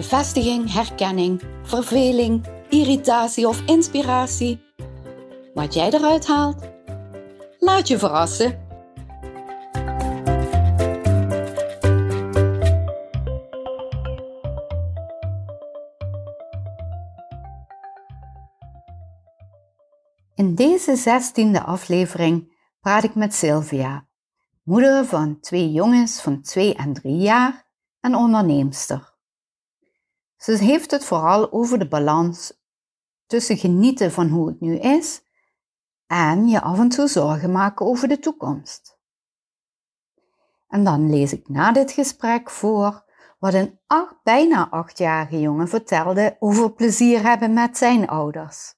Bevestiging, herkenning, verveling, irritatie of inspiratie. Wat jij eruit haalt, laat je verrassen. In deze zestiende aflevering praat ik met Sylvia, moeder van twee jongens van 2 en 3 jaar en onderneemster. Ze heeft het vooral over de balans tussen genieten van hoe het nu is en je af en toe zorgen maken over de toekomst. En dan lees ik na dit gesprek voor wat een acht, bijna achtjarige jongen vertelde over plezier hebben met zijn ouders.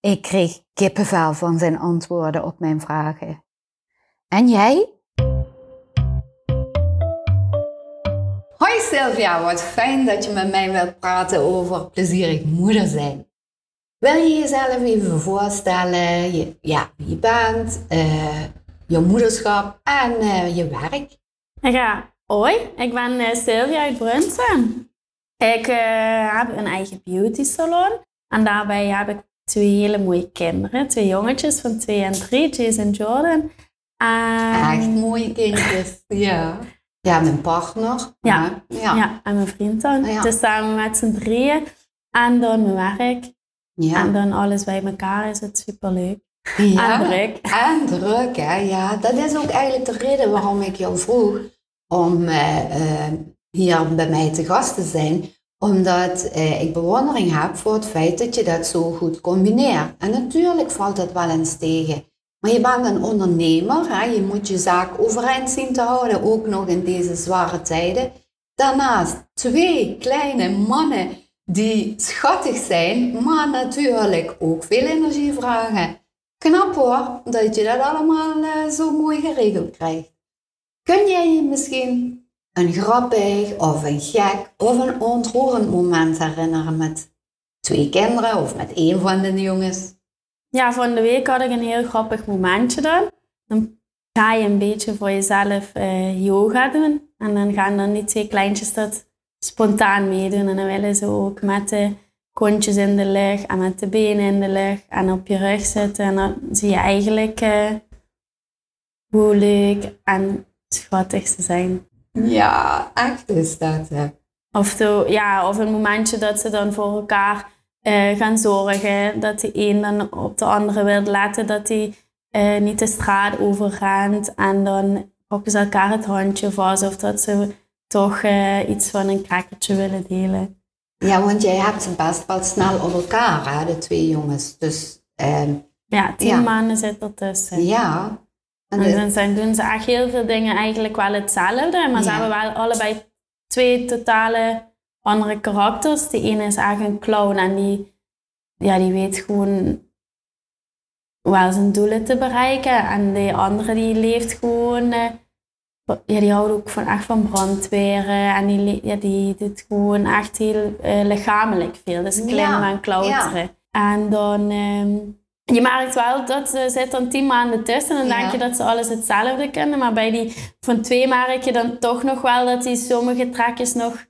Ik kreeg kippenvel van zijn antwoorden op mijn vragen. En jij? Sylvia, wat fijn dat je met mij wilt praten over plezierig moeder zijn. Wil je jezelf even voorstellen, je, ja, wie je bent, uh, je moederschap en uh, je werk? Ja, hoi, ik ben uh, Sylvia uit Brunsen. Ik heb een eigen beauty salon en daarbij heb ik twee hele mooie kinderen, twee jongetjes van twee en drie, Jason en Jordan. En... Echt mooie kindjes, ja. Ja, mijn partner. Ja, ja. ja. en mijn vriend dan. Ja. Dus samen met z'n drieën. En dan mijn werk. Ja. En dan alles bij elkaar is het superleuk. Ja. En druk. En druk, hè. Ja, dat is ook eigenlijk de reden waarom ik jou vroeg om uh, uh, hier bij mij te gast te zijn. Omdat uh, ik bewondering heb voor het feit dat je dat zo goed combineert. En natuurlijk valt dat wel eens tegen. Maar je bent een ondernemer, hè? je moet je zaak overeind zien te houden, ook nog in deze zware tijden. Daarnaast twee kleine mannen die schattig zijn, maar natuurlijk ook veel energie vragen. Knap hoor, dat je dat allemaal uh, zo mooi geregeld krijgt. Kun jij je misschien een grappig of een gek of een ontroerend moment herinneren met twee kinderen of met één van de jongens? Ja, van de week had ik een heel grappig momentje dan. Dan ga je een beetje voor jezelf uh, yoga doen. En dan gaan dan die twee kleintjes dat spontaan meedoen. En dan willen ze ook met de kontjes in de lucht en met de benen in de lucht en op je rug zitten. En dan zie je eigenlijk uh, hoe leuk en schattig ze zijn. Ja, echt is dat. Hè? Of, de, ja, of een momentje dat ze dan voor elkaar uh, gaan zorgen. Dat de een dan op de andere wil laten dat hij uh, niet de straat overgaat. En dan pakken ze elkaar het handje vast of dat ze toch uh, iets van een crackertje willen delen. Ja, want jij hebt ze best wel snel op elkaar, hè, de twee jongens. Dus, uh, ja, tien ja. maanden zit ertussen. Ja. En, en dan zijn, doen ze echt heel veel dingen eigenlijk wel hetzelfde. Maar ja. ze hebben wel allebei twee totale andere karakters. De ene is eigenlijk een clown en die, ja, die weet gewoon wel zijn doelen te bereiken. En de andere die leeft gewoon, uh, ja, die houdt ook van, echt van brandweren. En die, ja, die doet gewoon echt heel uh, lichamelijk veel. Dus klimmen ja. en klauteren. Ja. En dan, um, je merkt wel dat ze zit dan tien maanden tussen. En dan denk je dat ze alles hetzelfde kunnen. Maar bij die van twee merk je dan toch nog wel dat die sommige trekjes nog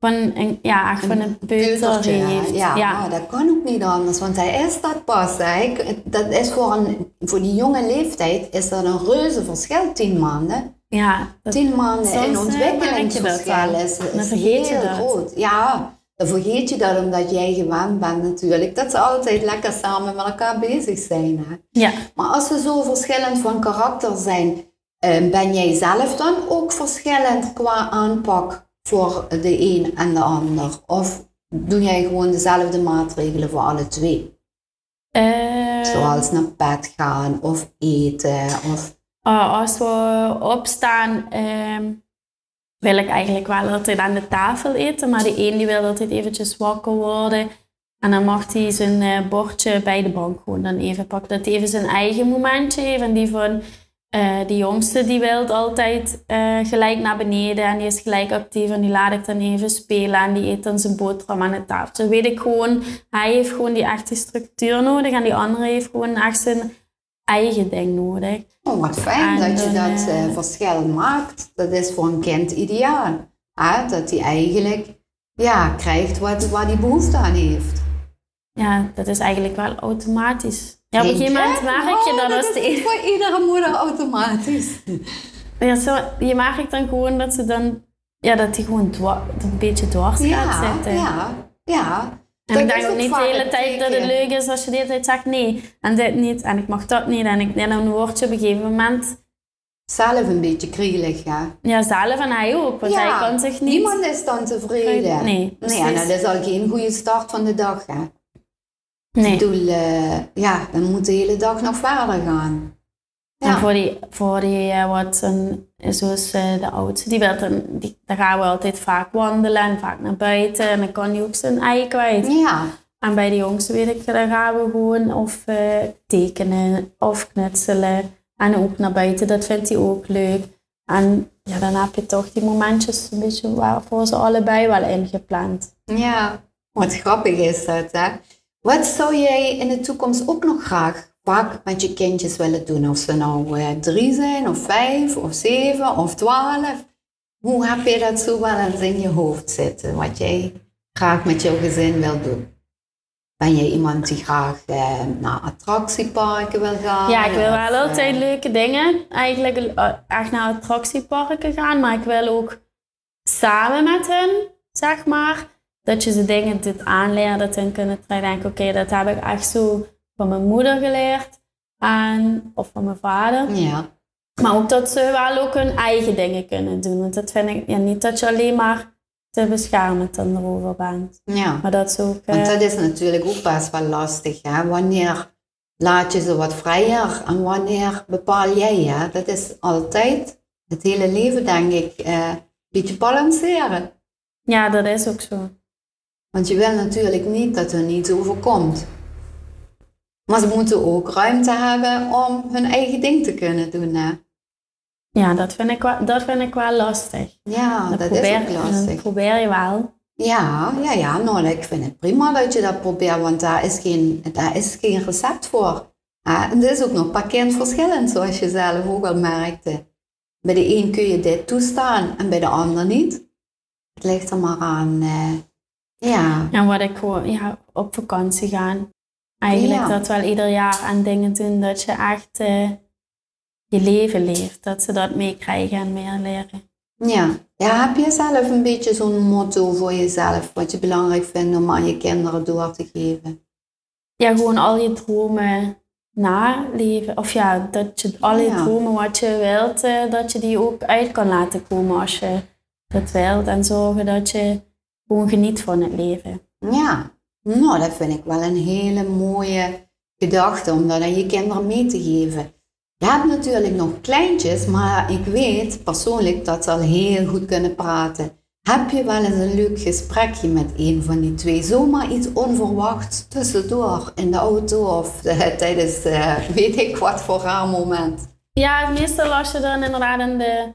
van een, ja, van een peuter heeft. Ja, ja. Oh, dat kan ook niet anders, want hij is dat pas. Hè. Dat is voor, een, voor die jonge leeftijd is dat een reuze verschil, tien maanden. Ja, tien maanden in eh, ontwikkelingsverschil is, is vergeet heel je dat. groot. Ja, dan vergeet je dat omdat jij gewend bent natuurlijk. Dat ze altijd lekker samen met elkaar bezig zijn. Hè. Ja. Maar als ze zo verschillend van karakter zijn, ben jij zelf dan ook verschillend qua aanpak voor de een en de ander? Of doe jij gewoon dezelfde maatregelen voor alle twee? Uh, Zoals naar bed gaan of eten? Of... Uh, als we opstaan, um, wil ik eigenlijk wel altijd aan de tafel eten. Maar de een die wil altijd eventjes wakker worden. En dan mag hij zijn uh, bordje bij de bank gewoon dan even pakken. Dat hij even zijn eigen momentje heeft. En die van uh, die jongste die wil altijd uh, gelijk naar beneden. En die is gelijk actief. En die laat ik dan even spelen. En die eet dan zijn boterham aan de tafel. Weet ik gewoon, hij heeft gewoon die echte structuur nodig. En die andere heeft gewoon echt zijn eigen ding nodig. Oh, wat fijn dat je dat uh, verschil maakt. Dat is voor een kind ideaal. Dat hij eigenlijk ja, krijgt wat, wat hij behoefte aan heeft. Ja, dat is eigenlijk wel automatisch. Ja, op een gegeven moment merk je dat als de... voor iedere moeder automatisch. Ja, zo, je merkt dan gewoon dat ze dan... Ja, dat hij gewoon een beetje dwars ja, gaat zitten. Ja, ja. En ik denk ook niet de hele tijd dat het leuk is als je de hele tijd zegt nee, en dit niet, en ik mag dat niet, en, ik, en dan word je op een gegeven moment... Zelf een beetje kriegelig, ja. Ja, zelf en hij ook, want hij kan zich niet... niemand is dan tevreden. Nee, Nee, en dat is al geen goede start van de dag, hè. Nee. Ik bedoel, uh, ja, dan moet de hele dag nog verder gaan. Ja. En voor die, voor die uh, wat een, zoals uh, de oudste, die dan, die, daar gaan we altijd vaak wandelen en vaak naar buiten. En dan kan hij ook zijn ei kwijt. Ja. En bij de jongste weet ik, daar gaan we gewoon of tekenen of knutselen. En ook naar buiten, dat vindt hij ook leuk. En ja, dan heb je toch die momentjes een beetje voor ze allebei wel ingepland. Ja, wat grappig is dat, hè? Wat zou jij in de toekomst ook nog graag vaak met je kindjes willen doen? Of ze nou uh, drie zijn, of vijf, of zeven, of twaalf. Hoe heb je dat zo wel eens in je hoofd zitten? Wat jij graag met jouw gezin wil doen? Ben jij iemand die graag uh, naar attractieparken wil gaan? Ja, ik wil wel of, altijd uh, leuke dingen. Eigenlijk echt naar attractieparken gaan. Maar ik wil ook samen met hen, zeg maar dat je ze dingen dit aanleert, dat ze kunnen denken, oké, dat heb ik echt zo van mijn moeder geleerd. En, of van mijn vader. Ja. Maar ook dat ze wel ook hun eigen dingen kunnen doen. Want dat vind ik ja, niet dat je alleen maar te beschermend dan erover bent. Ja. Maar dat is ook... Want dat is natuurlijk ook best wel lastig. Hè? Wanneer laat je ze wat vrijer en wanneer bepaal jij? Hè? Dat is altijd het hele leven, denk ik, eh, een beetje balanceren. Ja, dat is ook zo. Want je wil natuurlijk niet dat er niets overkomt. Maar ze moeten ook ruimte hebben om hun eigen ding te kunnen doen. Hè? Ja, dat vind, ik wel, dat vind ik wel lastig. Ja, dat, dat is ook lastig. Dat probeer je wel. Ja, ja, ja. Nou, ik vind het prima dat je dat probeert, want daar is geen, daar is geen recept voor. en het is ook nog pakend verschillend, zoals je zelf ook al merkte. Bij de een kun je dit toestaan en bij de ander niet. Het ligt er maar aan eh, ja. En wat ik gewoon, ja, op vakantie gaan. Eigenlijk dat wel ieder jaar aan dingen doen dat je echt uh, je leven leeft. Dat ze dat meekrijgen en meer leren. Ja. ja, heb je zelf een beetje zo'n motto voor jezelf, wat je belangrijk vindt om aan je kinderen door te geven? Ja, gewoon al je dromen naleven. Of ja, dat je al je dromen wat je wilt, uh, dat je die ook uit kan laten komen als je dat wilt. En zorgen dat je gewoon geniet van het leven. Ja, nou dat vind ik wel een hele mooie gedachte om dat aan je kinderen mee te geven. Je hebt natuurlijk nog kleintjes, maar ik weet persoonlijk dat ze al heel goed kunnen praten. Heb je wel eens een leuk gesprekje met een van die twee? Zomaar iets onverwachts tussendoor in de auto of uh, tijdens uh, weet ik wat voor raar moment? Ja, meestal als je dan inderdaad in de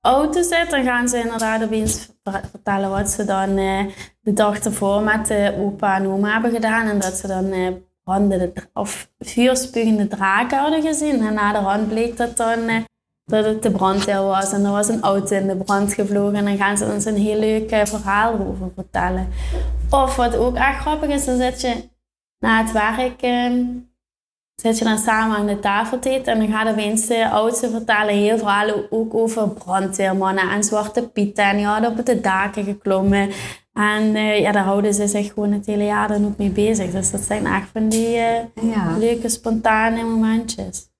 auto zit, dan gaan ze inderdaad opeens vertellen wat ze dan uh, de dag ervoor met de opa en oma hebben gedaan. En dat ze dan uh, brandende, of vuurspugende draken hadden gezien. En na de hand bleek dat dan uh, dat het de brandweer was. En er was een auto in de brand gevlogen. En dan gaan ze ons een heel leuk verhaal erover vertellen. Of wat ook echt grappig is, dan zit je na het werk zit je dan samen aan de tafel eten en dan opeens de oudste vertellen heel verhalen ook over brandweermannen en zwarte pieten. En die hadden op de daken geklommen. En uh, ja, daar houden ze zich gewoon het hele jaar dan ook mee bezig. Dus dat zijn echt van die uh, leuke, spontane momentjes.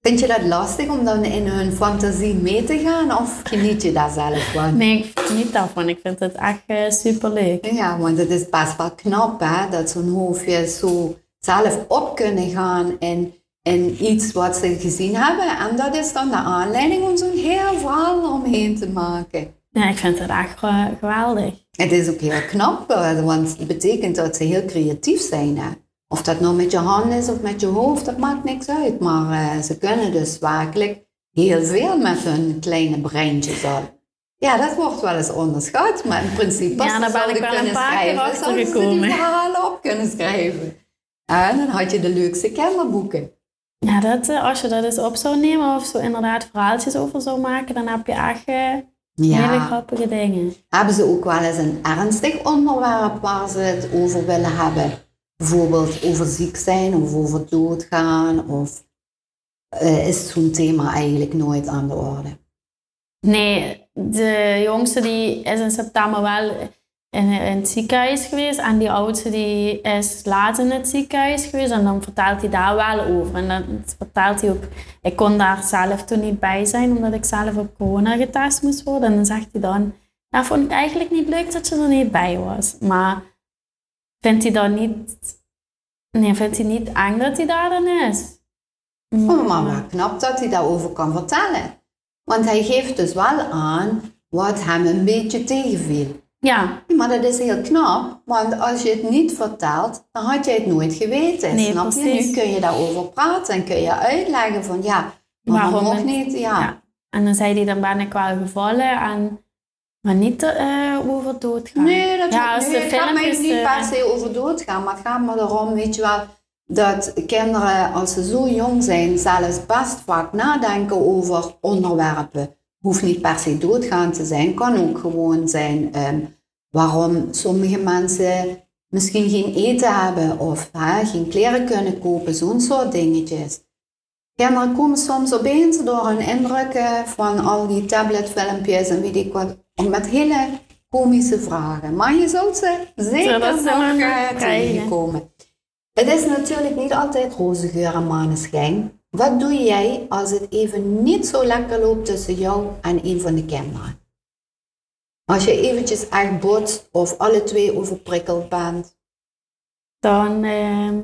Vind je dat lastig om dan in hun fantasie mee te gaan of geniet je daar zelf van? Nee, ik geniet daarvan. Ik vind het echt uh, superleuk. Ja, want het is best wel knap hè, dat zo'n hoofdje zo zelf op kunnen gaan in, in iets wat ze gezien hebben. En dat is dan de aanleiding om zo'n heel verhaal omheen te maken. Ja, ik vind het echt geweldig. Het is ook heel knap, want het betekent dat ze heel creatief zijn. Hè? Of dat nou met je hand is of met je hoofd, dat maakt niks uit. Maar uh, ze kunnen dus werkelijk heel veel met hun kleine breintjes al. Ja, dat wordt wel eens onderschat, maar in principe ja, daar ben ik wel een paar keer achter gekomen. die verhalen op kunnen schrijven. En dan had je de leukste kinderboeken. Ja, dat, eh, als je dat eens op zou nemen of zo inderdaad verhaaltjes over zou maken, dan heb je echt ja. hele grappige dingen. Hebben ze ook wel eens een ernstig onderwerp waar ze het over willen hebben? Bijvoorbeeld over ziek zijn of over doodgaan? Of uh, is zo'n thema eigenlijk nooit aan de orde? Nee, de jongste die is in september wel in, het ziekenhuis geweest. En die oudste die is laat in het ziekenhuis geweest. En dan vertelt hij daar wel over. En dan vertelt hij ook... Ik kon daar zelf toen niet bij zijn, omdat ik zelf op corona getest moest worden. En dan zegt hij dan... Nou, vond ik eigenlijk niet leuk dat je er niet bij was. Maar vindt hij dan niet... Nee, vindt hij niet eng dat hij daar dan is? Oh, wat knap dat hij daarover kan vertellen. Want hij geeft dus wel aan wat hem een beetje tegenviel. Ja. Maar dat is heel knap, want als je het niet vertelt, dan had je het nooit geweten. Nee, snap je? Nu kun je daarover praten en kun je uitleggen van ja, waarom nog niet? Ja. En dan zei hij, dan ben ik wel gevallen en maar niet uh, over doodgaan. Nee, dat ja, nee, het gaat mij niet per eh, se over doodgaan, maar het gaat me erom, weet je wel, dat kinderen als ze zo jong zijn zelfs best vaak nadenken over onderwerpen. Hoeft niet per se doodgaan te zijn, kan ook gewoon zijn um, waarom sommige mensen misschien geen eten hebben of hè, geen kleren kunnen kopen, zo'n soort dingetjes. Kinderen komen soms opeens door hun indrukken van al die tabletfilmpjes en weet ik wat, met hele komische vragen. Maar je zult ze zeker nog uh, tegenkomen. Het is natuurlijk niet altijd roze geur en maneschijn. Wat doe jij als het even niet zo lekker loopt tussen jou en een van de kinderen? Als je eventjes echt botst of alle twee overprikkeld bent? Dan uh,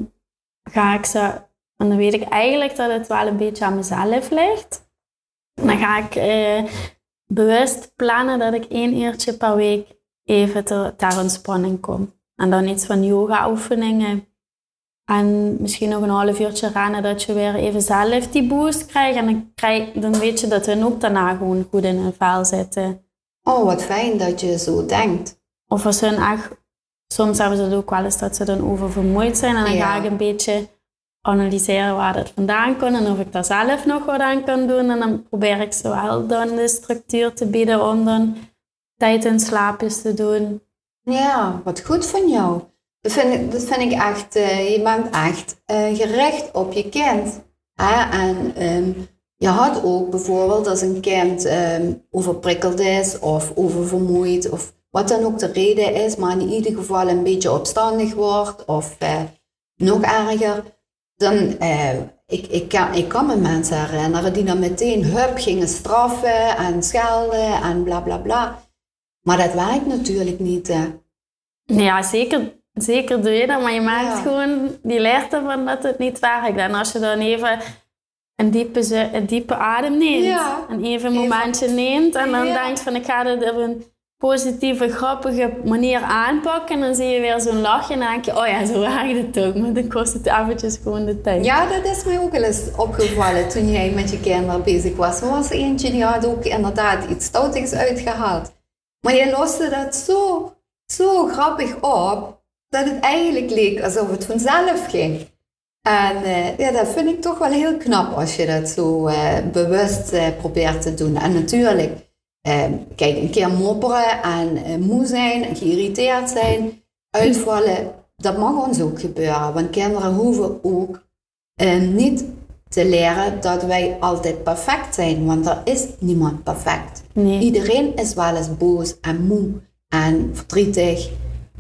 ga ik ze, en dan weet ik eigenlijk dat het wel een beetje aan mezelf ligt. Dan ga ik uh, bewust plannen dat ik één uurtje per week even ter ontspanning kom. En dan iets van yoga oefeningen en misschien nog een half uurtje rennen dat je weer even zelf die boost krijgt. En dan, krijg, dan weet je dat hun ook daarna gewoon goed in hun vel zitten. Oh, wat fijn dat je zo denkt. Of als hun echt... Soms hebben ze het ook wel eens dat ze dan oververmoeid zijn. En dan ga ik een beetje analyseren waar dat vandaan komt. En of ik daar zelf nog wat aan kan doen. En dan probeer ik ze wel dan de structuur te bieden om dan tijd in slaapjes te doen. Ja, wat goed van jou. Dat vind dat vind ik echt, uh, je bent echt uh, gericht op je kind. En um, je had ook bijvoorbeeld als een kind um, overprikkeld is of oververmoeid of wat dan ook de reden is, maar in ieder geval een beetje opstandig wordt of uh, nog erger, dan ik, ik, kan, ik kan me mensen herinneren die dan meteen hup gingen straffen en schelden en bla bla bla. Maar dat werkt natuurlijk niet. Ja, zeker Zeker doe je dat, maar je maakt gewoon, die leert ervan dat het niet werkt. En als je dan even een diepe, een diepe adem neemt en even een momentje neemt en dan denkt van ik ga dit op een positieve, grappige manier aanpakken en dan zie je weer zo'n lachje en dan denk je, oh ja, zo werkt het ook, maar dan kost het eventjes gewoon de tijd. Ja, dat is mij ook wel eens opgevallen toen jij met je kinderen bezig was. Er was eentje die had ook inderdaad iets stoutigs uitgehaald. Maar je loste dat zo, zo grappig op dat het eigenlijk leek alsof het vanzelf ging. En uh, ja, dat vind ik toch wel heel knap als je dat zo uh, bewust uh, probeert te doen. En natuurlijk, ehm, kijk, een keer mopperen en moe zijn, geïrriteerd zijn, uitvallen, dat mag ons ook gebeuren. Want kinderen hoeven ook niet te leren dat wij altijd perfect zijn, want er is niemand perfect. Nee. Iedereen is wel eens boos en moe en verdrietig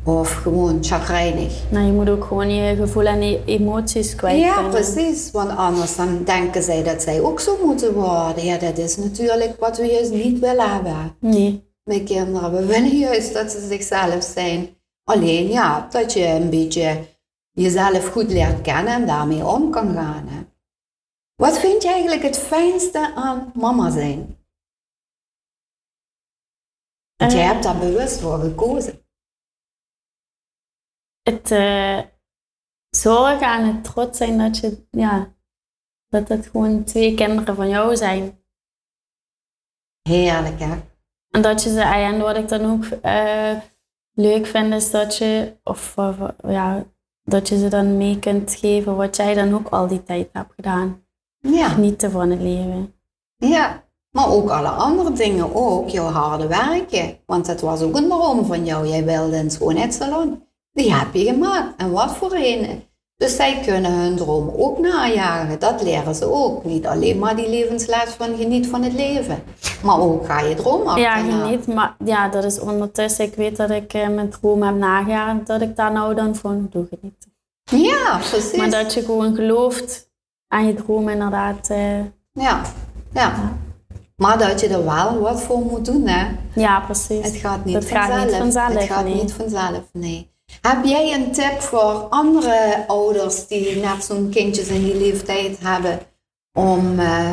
of gewoon chagrijnig. Nou, je moet ook gewoon je gevoel en je emoties kwijt Ja, precies. Want anders dan denken zij dat zij ook zo moeten worden. Ja, dat is natuurlijk wat we juist niet willen hebben. Nee. Met kinderen. We willen juist dat ze zichzelf zijn. Alleen ja, dat je een beetje jezelf goed leert kennen en daarmee om kan gaan. Hè. Wat vind je eigenlijk het fijnste aan mama zijn? Want jij Eh. hebt daar bewust voor gekozen. Het eh, zorgen en het trots zijn dat je, ja, dat het gewoon twee kinderen van jou zijn. Heerlijk, hè? En dat je ze, en wat ik dan ook eh, leuk vind, is dat je, of, of, ja, dat je ze dan mee kunt geven wat jij dan ook al die tijd hebt gedaan. Ja. Genieten van het leven. Ja, maar ook alle andere dingen, ook jouw harde werken. Want dat was ook een droom van jou. Jij wilde een schoonheidssalon. Die heb je gemaakt. En wat voor een. Dus zij kunnen hun droom ook najagen. Dat leren ze ook. Niet alleen maar die levensles van geniet van het leven. Maar ook ga je droom Ja, achterna. geniet, maar ja, dat is ondertussen, ik weet dat ik eh, mijn droom heb nagejaagd, dat ik daar nou dan van doe genieten. Ja, precies. Maar dat je gewoon gelooft aan je droom inderdaad. eh, Ja, ja. Maar dat je er wel wat voor moet doen, hè. ja, precies. Het gaat niet Dat vanzelf. gaat niet vanzelf, Het gaat nee. niet vanzelf, nee. Heb jij een tip voor andere ouders die net zo'n kindjes in die leeftijd hebben om eh,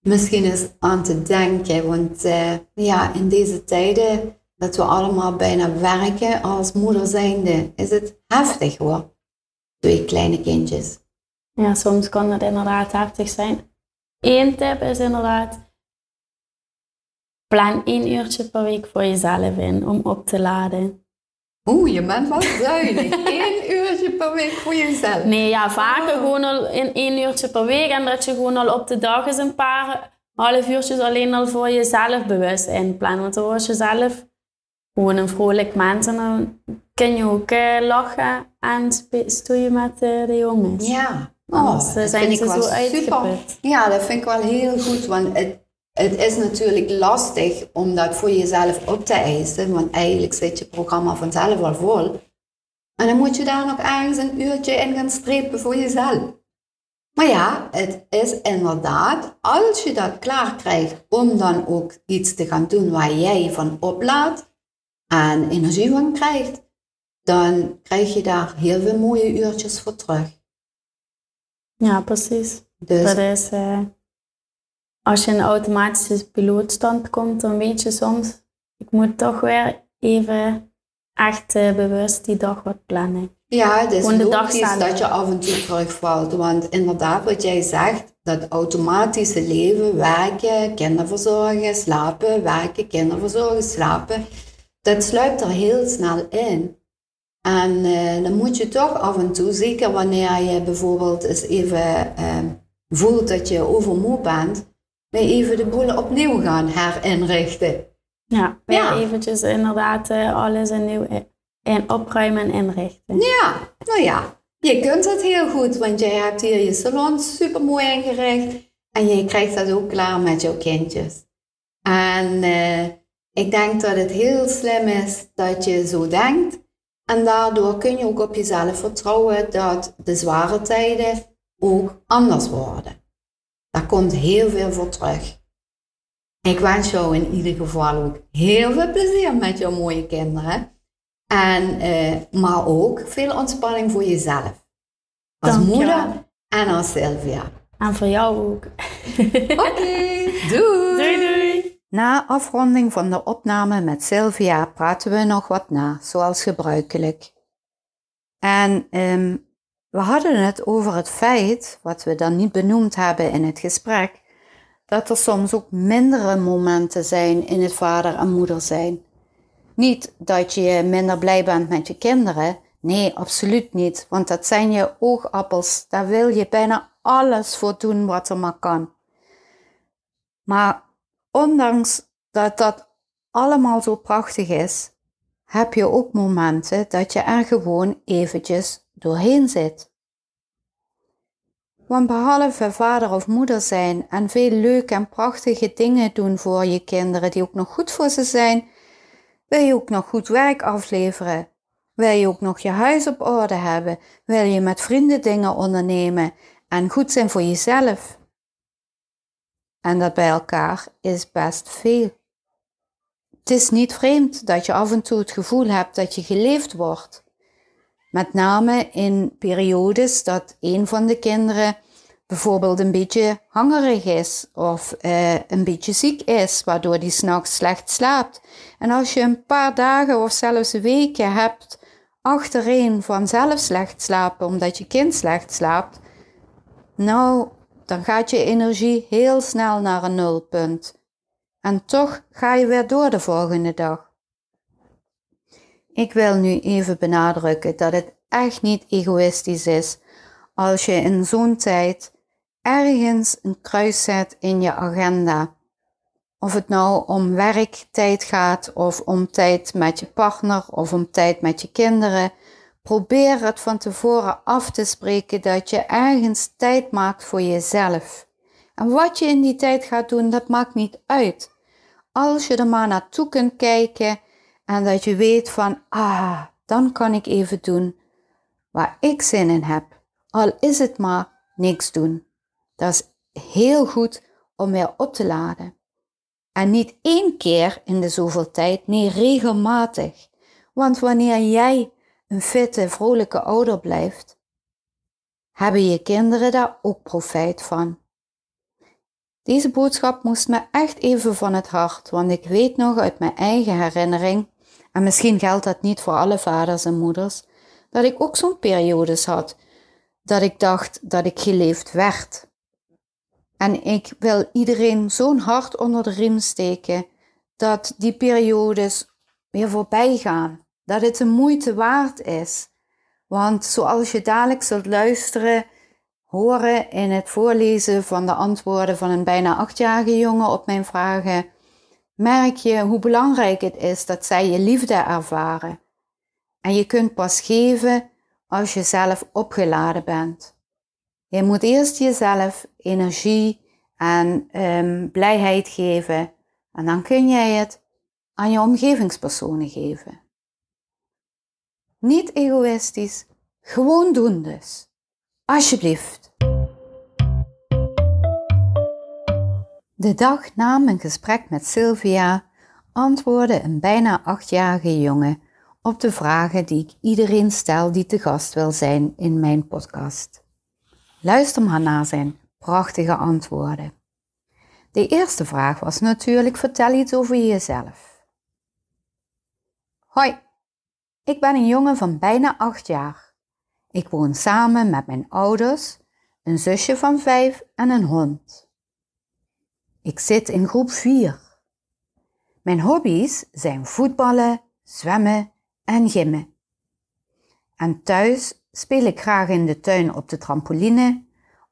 misschien eens aan te denken? Want eh, ja, in deze tijden dat we allemaal bijna werken als moeder zijnde, is het heftig hoor. Twee kleine kindjes. Ja, soms kan het inderdaad heftig zijn. Eén tip is inderdaad, plan één uurtje per week voor jezelf in om op te laden. Oeh, je bent wel zuinig. Eén uurtje per week voor jezelf. Nee, ja, vaker gewoon al in één uurtje per week en dat je gewoon al op de dag eens een paar half uurtjes alleen al voor jezelf bewust inplannen. Want dan word je zelf gewoon een vrolijk mens en dan kun je ook eh, lachen en stoeien met eh, de jongens. Ja. Eh, dat zijn vind ik wel zo super. Ja, dat vind ik wel heel goed, want het, het is natuurlijk lastig om dat voor jezelf op te eisen, want eigenlijk zit je programma vanzelf al vol. En dan moet je daar nog ergens een uurtje in gaan strepen voor jezelf. Maar ja, het is inderdaad, als je dat klaar krijgt om dan ook iets te gaan doen waar jij van oplaadt en energie van krijgt, dan krijg je daar heel veel mooie uurtjes voor terug. Ja, precies. Dus Dat is, eh, als je in een automatische pilootstand komt, dan weet je soms, ik moet toch weer even echt eh, bewust die dag wat plannen. Ja, het is de logisch dat je af en toe terugvalt. Want inderdaad, wat jij zegt, dat automatische leven, werken, kinderen verzorgen, slapen, werken, kinderen verzorgen, slapen, dat sluipt er heel snel in. En eh, dan moet je toch af en toe, zeker wanneer je bijvoorbeeld eens even eh, voelt dat je overmoe bent, weer even de boel opnieuw gaan herinrichten. Ja, weer Ja. eventjes inderdaad eh, alles in, nieuw, in opruimen en inrichten. Ja, nou ja, je kunt het heel goed, want jij hebt hier je salon super mooi ingericht en je krijgt dat ook klaar met jouw kindjes. En eh, ik denk dat het heel slim is dat je zo denkt en daardoor kun je ook op jezelf vertrouwen dat de zware tijden ook anders worden. Daar komt heel veel voor terug. Ik wens jou in ieder geval ook heel veel plezier met jouw mooie kinderen. En, eh, maar ook veel ontspanning voor jezelf. Als moeder en als Sylvia. En voor jou ook. Oké, doei. Doei doei! Na afronding van de opname met Sylvia praten we nog wat na, zoals gebruikelijk. En ehm, we hadden het over het feit, wat we dan niet benoemd hebben in het gesprek, dat er soms ook mindere momenten zijn in het vader en moeder zijn. Niet dat je minder blij bent met je kinderen, nee, absoluut niet, want dat zijn je oogappels, daar wil je bijna alles voor doen wat er maar kan. Maar ondanks dat dat allemaal zo prachtig is, heb je ook momenten dat je er gewoon eventjes doorheen zit. Want behalve vader of moeder zijn en veel leuke en prachtige dingen doen voor je kinderen die ook nog goed voor ze zijn, wil je ook nog goed werk afleveren. Wil je ook nog je huis op orde hebben? Wil je met vrienden dingen ondernemen en goed zijn voor jezelf? En dat bij elkaar is best veel. Het is niet vreemd dat je af en toe het gevoel hebt dat je geleefd wordt. Met name in periodes dat een van de kinderen bijvoorbeeld een beetje hangerig is of uh, een beetje ziek is, waardoor die s'nachts slecht slaapt. En als je een paar dagen of zelfs weken hebt achtereen vanzelf slecht slapen omdat je kind slecht slaapt, nou, dan gaat je energie heel snel naar een nulpunt. En toch ga je weer door de volgende dag. Ik wil nu even benadrukken dat het echt niet egoïstisch is als je in zo'n tijd ergens een kruis zet in je agenda. Of het nou om werktijd gaat of om tijd met je partner of om tijd met je kinderen. Probeer het van tevoren af te spreken dat je ergens tijd maakt voor jezelf. En wat je in die tijd gaat doen, dat maakt niet uit. Als je er maar naartoe kunt kijken en dat je weet van, ah, dan kan ik even doen waar ik zin in heb. Al is het maar niks doen. Dat is heel goed om weer op te laden. En niet één keer in de zoveel tijd, nee, regelmatig. Want wanneer jij een fitte, vrolijke ouder blijft, hebben je kinderen daar ook profijt van. Deze boodschap moest me echt even van het hart, want ik weet nog uit mijn eigen herinnering, en misschien geldt dat niet voor alle vaders en moeders, dat ik ook zo'n periodes had dat ik dacht dat ik geleefd werd. En ik wil iedereen zo'n hart onder de riem steken dat die periodes weer voorbij gaan. Dat het de moeite waard is. Want zoals je dadelijk zult luisteren, horen in het voorlezen van de antwoorden van een bijna achtjarige jongen op mijn vragen, merk je hoe belangrijk het is dat zij je liefde ervaren. En je kunt pas geven als je zelf opgeladen bent. Je moet eerst jezelf energie en um, blijheid geven en dan kun jij het aan je omgevingspersonen geven. Niet egoïstisch, gewoon doen dus. Alsjeblieft. De dag na mijn gesprek met Sylvia antwoordde een bijna achtjarige jongen op de vragen die ik iedereen stel die te gast wil zijn in mijn podcast. Luister maar naar zijn prachtige antwoorden. De eerste vraag was natuurlijk: vertel iets over jezelf. Hoi, ik ben een jongen van bijna acht jaar. Ik woon samen met mijn ouders, een zusje van vijf en een hond. Ik zit in groep 4. Mijn hobby's zijn voetballen, zwemmen en gimmen. En thuis speel ik graag in de tuin op de trampoline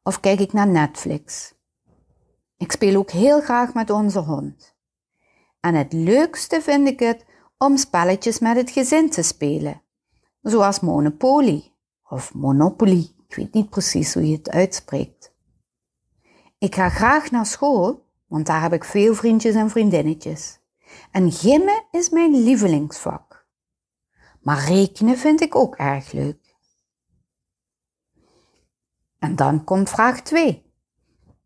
of kijk ik naar Netflix. Ik speel ook heel graag met onze hond. En het leukste vind ik het om spelletjes met het gezin te spelen, zoals Monopoly of Monopoly. Ik weet niet precies hoe je het uitspreekt. Ik ga graag naar school, want daar heb ik veel vriendjes en vriendinnetjes. En gimmen is mijn lievelingsvak. Maar rekenen vind ik ook erg leuk. En dan komt vraag 2.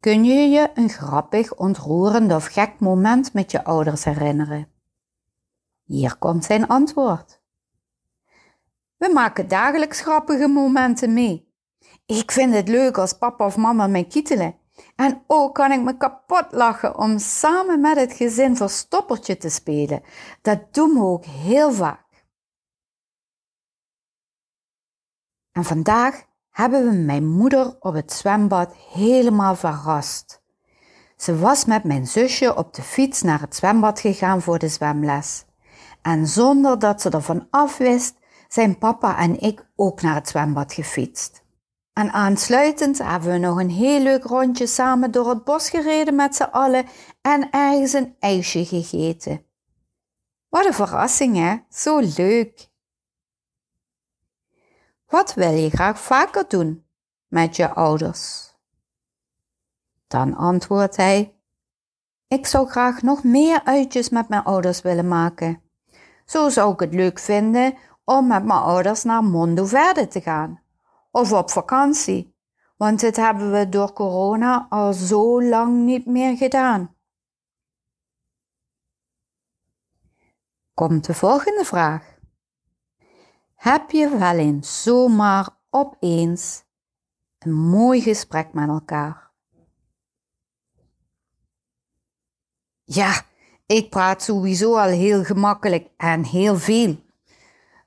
Kun je je een grappig, ontroerend of gek moment met je ouders herinneren? Hier komt zijn antwoord. We maken dagelijks grappige momenten mee. Ik vind het leuk als papa of mama mij kietelen. En ook kan ik me kapot lachen om samen met het gezin verstoppertje te spelen. Dat doen we ook heel vaak. En vandaag hebben we mijn moeder op het zwembad helemaal verrast. Ze was met mijn zusje op de fiets naar het zwembad gegaan voor de zwemles. En zonder dat ze ervan afwist, zijn papa en ik ook naar het zwembad gefietst. En aansluitend hebben we nog een heel leuk rondje samen door het bos gereden met z'n allen en ergens een ijsje gegeten. Wat een verrassing, hè? Zo leuk! Wat wil je graag vaker doen met je ouders? Dan antwoordt hij: Ik zou graag nog meer uitjes met mijn ouders willen maken. Zo zou ik het leuk vinden om met mijn ouders naar Mondo Verde te gaan of op vakantie, want dit hebben we door corona al zo lang niet meer gedaan. Komt de volgende vraag. Heb je wel eens zomaar opeens een mooi gesprek met elkaar. Ja, ik praat sowieso al heel gemakkelijk en heel veel.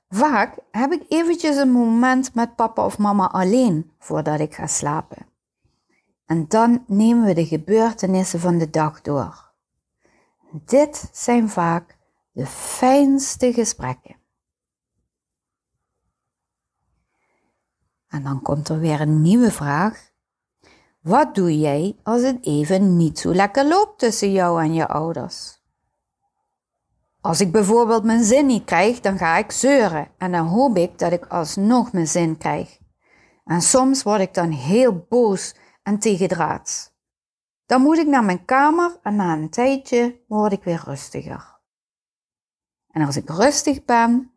Vaak heb ik eventjes een moment met papa of mama alleen voordat ik ga slapen. En dan nemen we de gebeurtenissen van de dag door. Dit zijn vaak de fijnste gesprekken. En dan komt er weer een nieuwe vraag. Wat doe jij als het even niet zo lekker loopt tussen jou en je ouders? Als ik bijvoorbeeld mijn zin niet krijg, dan ga ik zeuren en dan hoop ik dat ik alsnog mijn zin krijg. En soms word ik dan heel boos en tegendraads. Dan moet ik naar mijn kamer en na een tijdje word ik weer rustiger. En als ik rustig ben,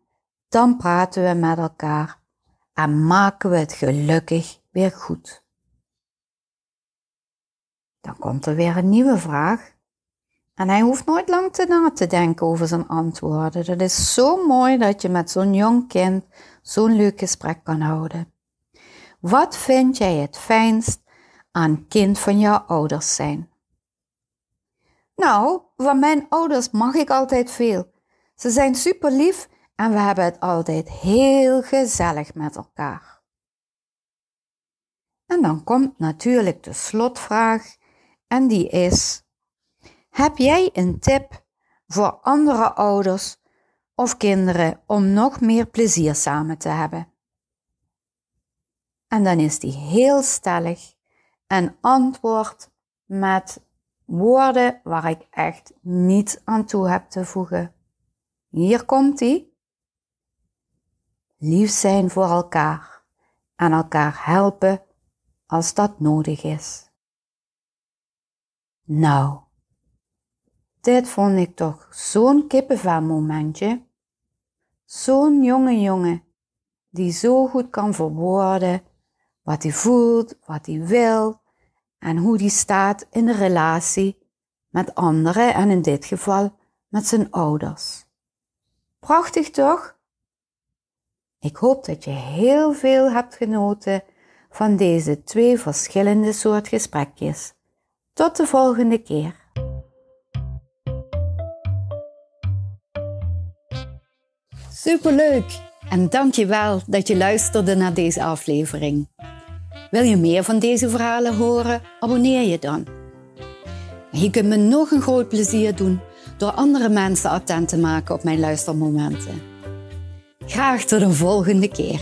dan praten we met elkaar en maken we het gelukkig weer goed. Dan komt er weer een nieuwe vraag. En hij hoeft nooit lang te na te denken over zijn antwoorden. Dat is zo mooi dat je met zo'n jong kind zo'n leuk gesprek kan houden. Wat vind jij het fijnst aan kind van jouw ouders zijn? Nou, van mijn ouders mag ik altijd veel. Ze zijn super lief en we hebben het altijd heel gezellig met elkaar. En dan komt natuurlijk de slotvraag en die is: heb jij een tip voor andere ouders of kinderen om nog meer plezier samen te hebben? En dan is die heel stellig en antwoord met woorden waar ik echt niet aan toe heb te voegen. Hier komt die. Lief zijn voor elkaar en elkaar helpen als dat nodig is. Nou, dit vond ik toch zo'n kippenvelmomentje. Zo'n jonge jongen die zo goed kan verwoorden wat hij voelt, wat hij wil en hoe hij staat in de relatie met anderen en in dit geval met zijn ouders. Prachtig toch? Ik hoop dat je heel veel hebt genoten van deze twee verschillende soort gesprekjes. Tot de volgende keer. Superleuk! En dankjewel dat je luisterde naar deze aflevering. Wil je meer van deze verhalen horen? Abonneer je dan. Je kunt me nog een groot plezier doen door andere mensen attent te maken op mijn luistermomenten. Graag tot de volgende keer.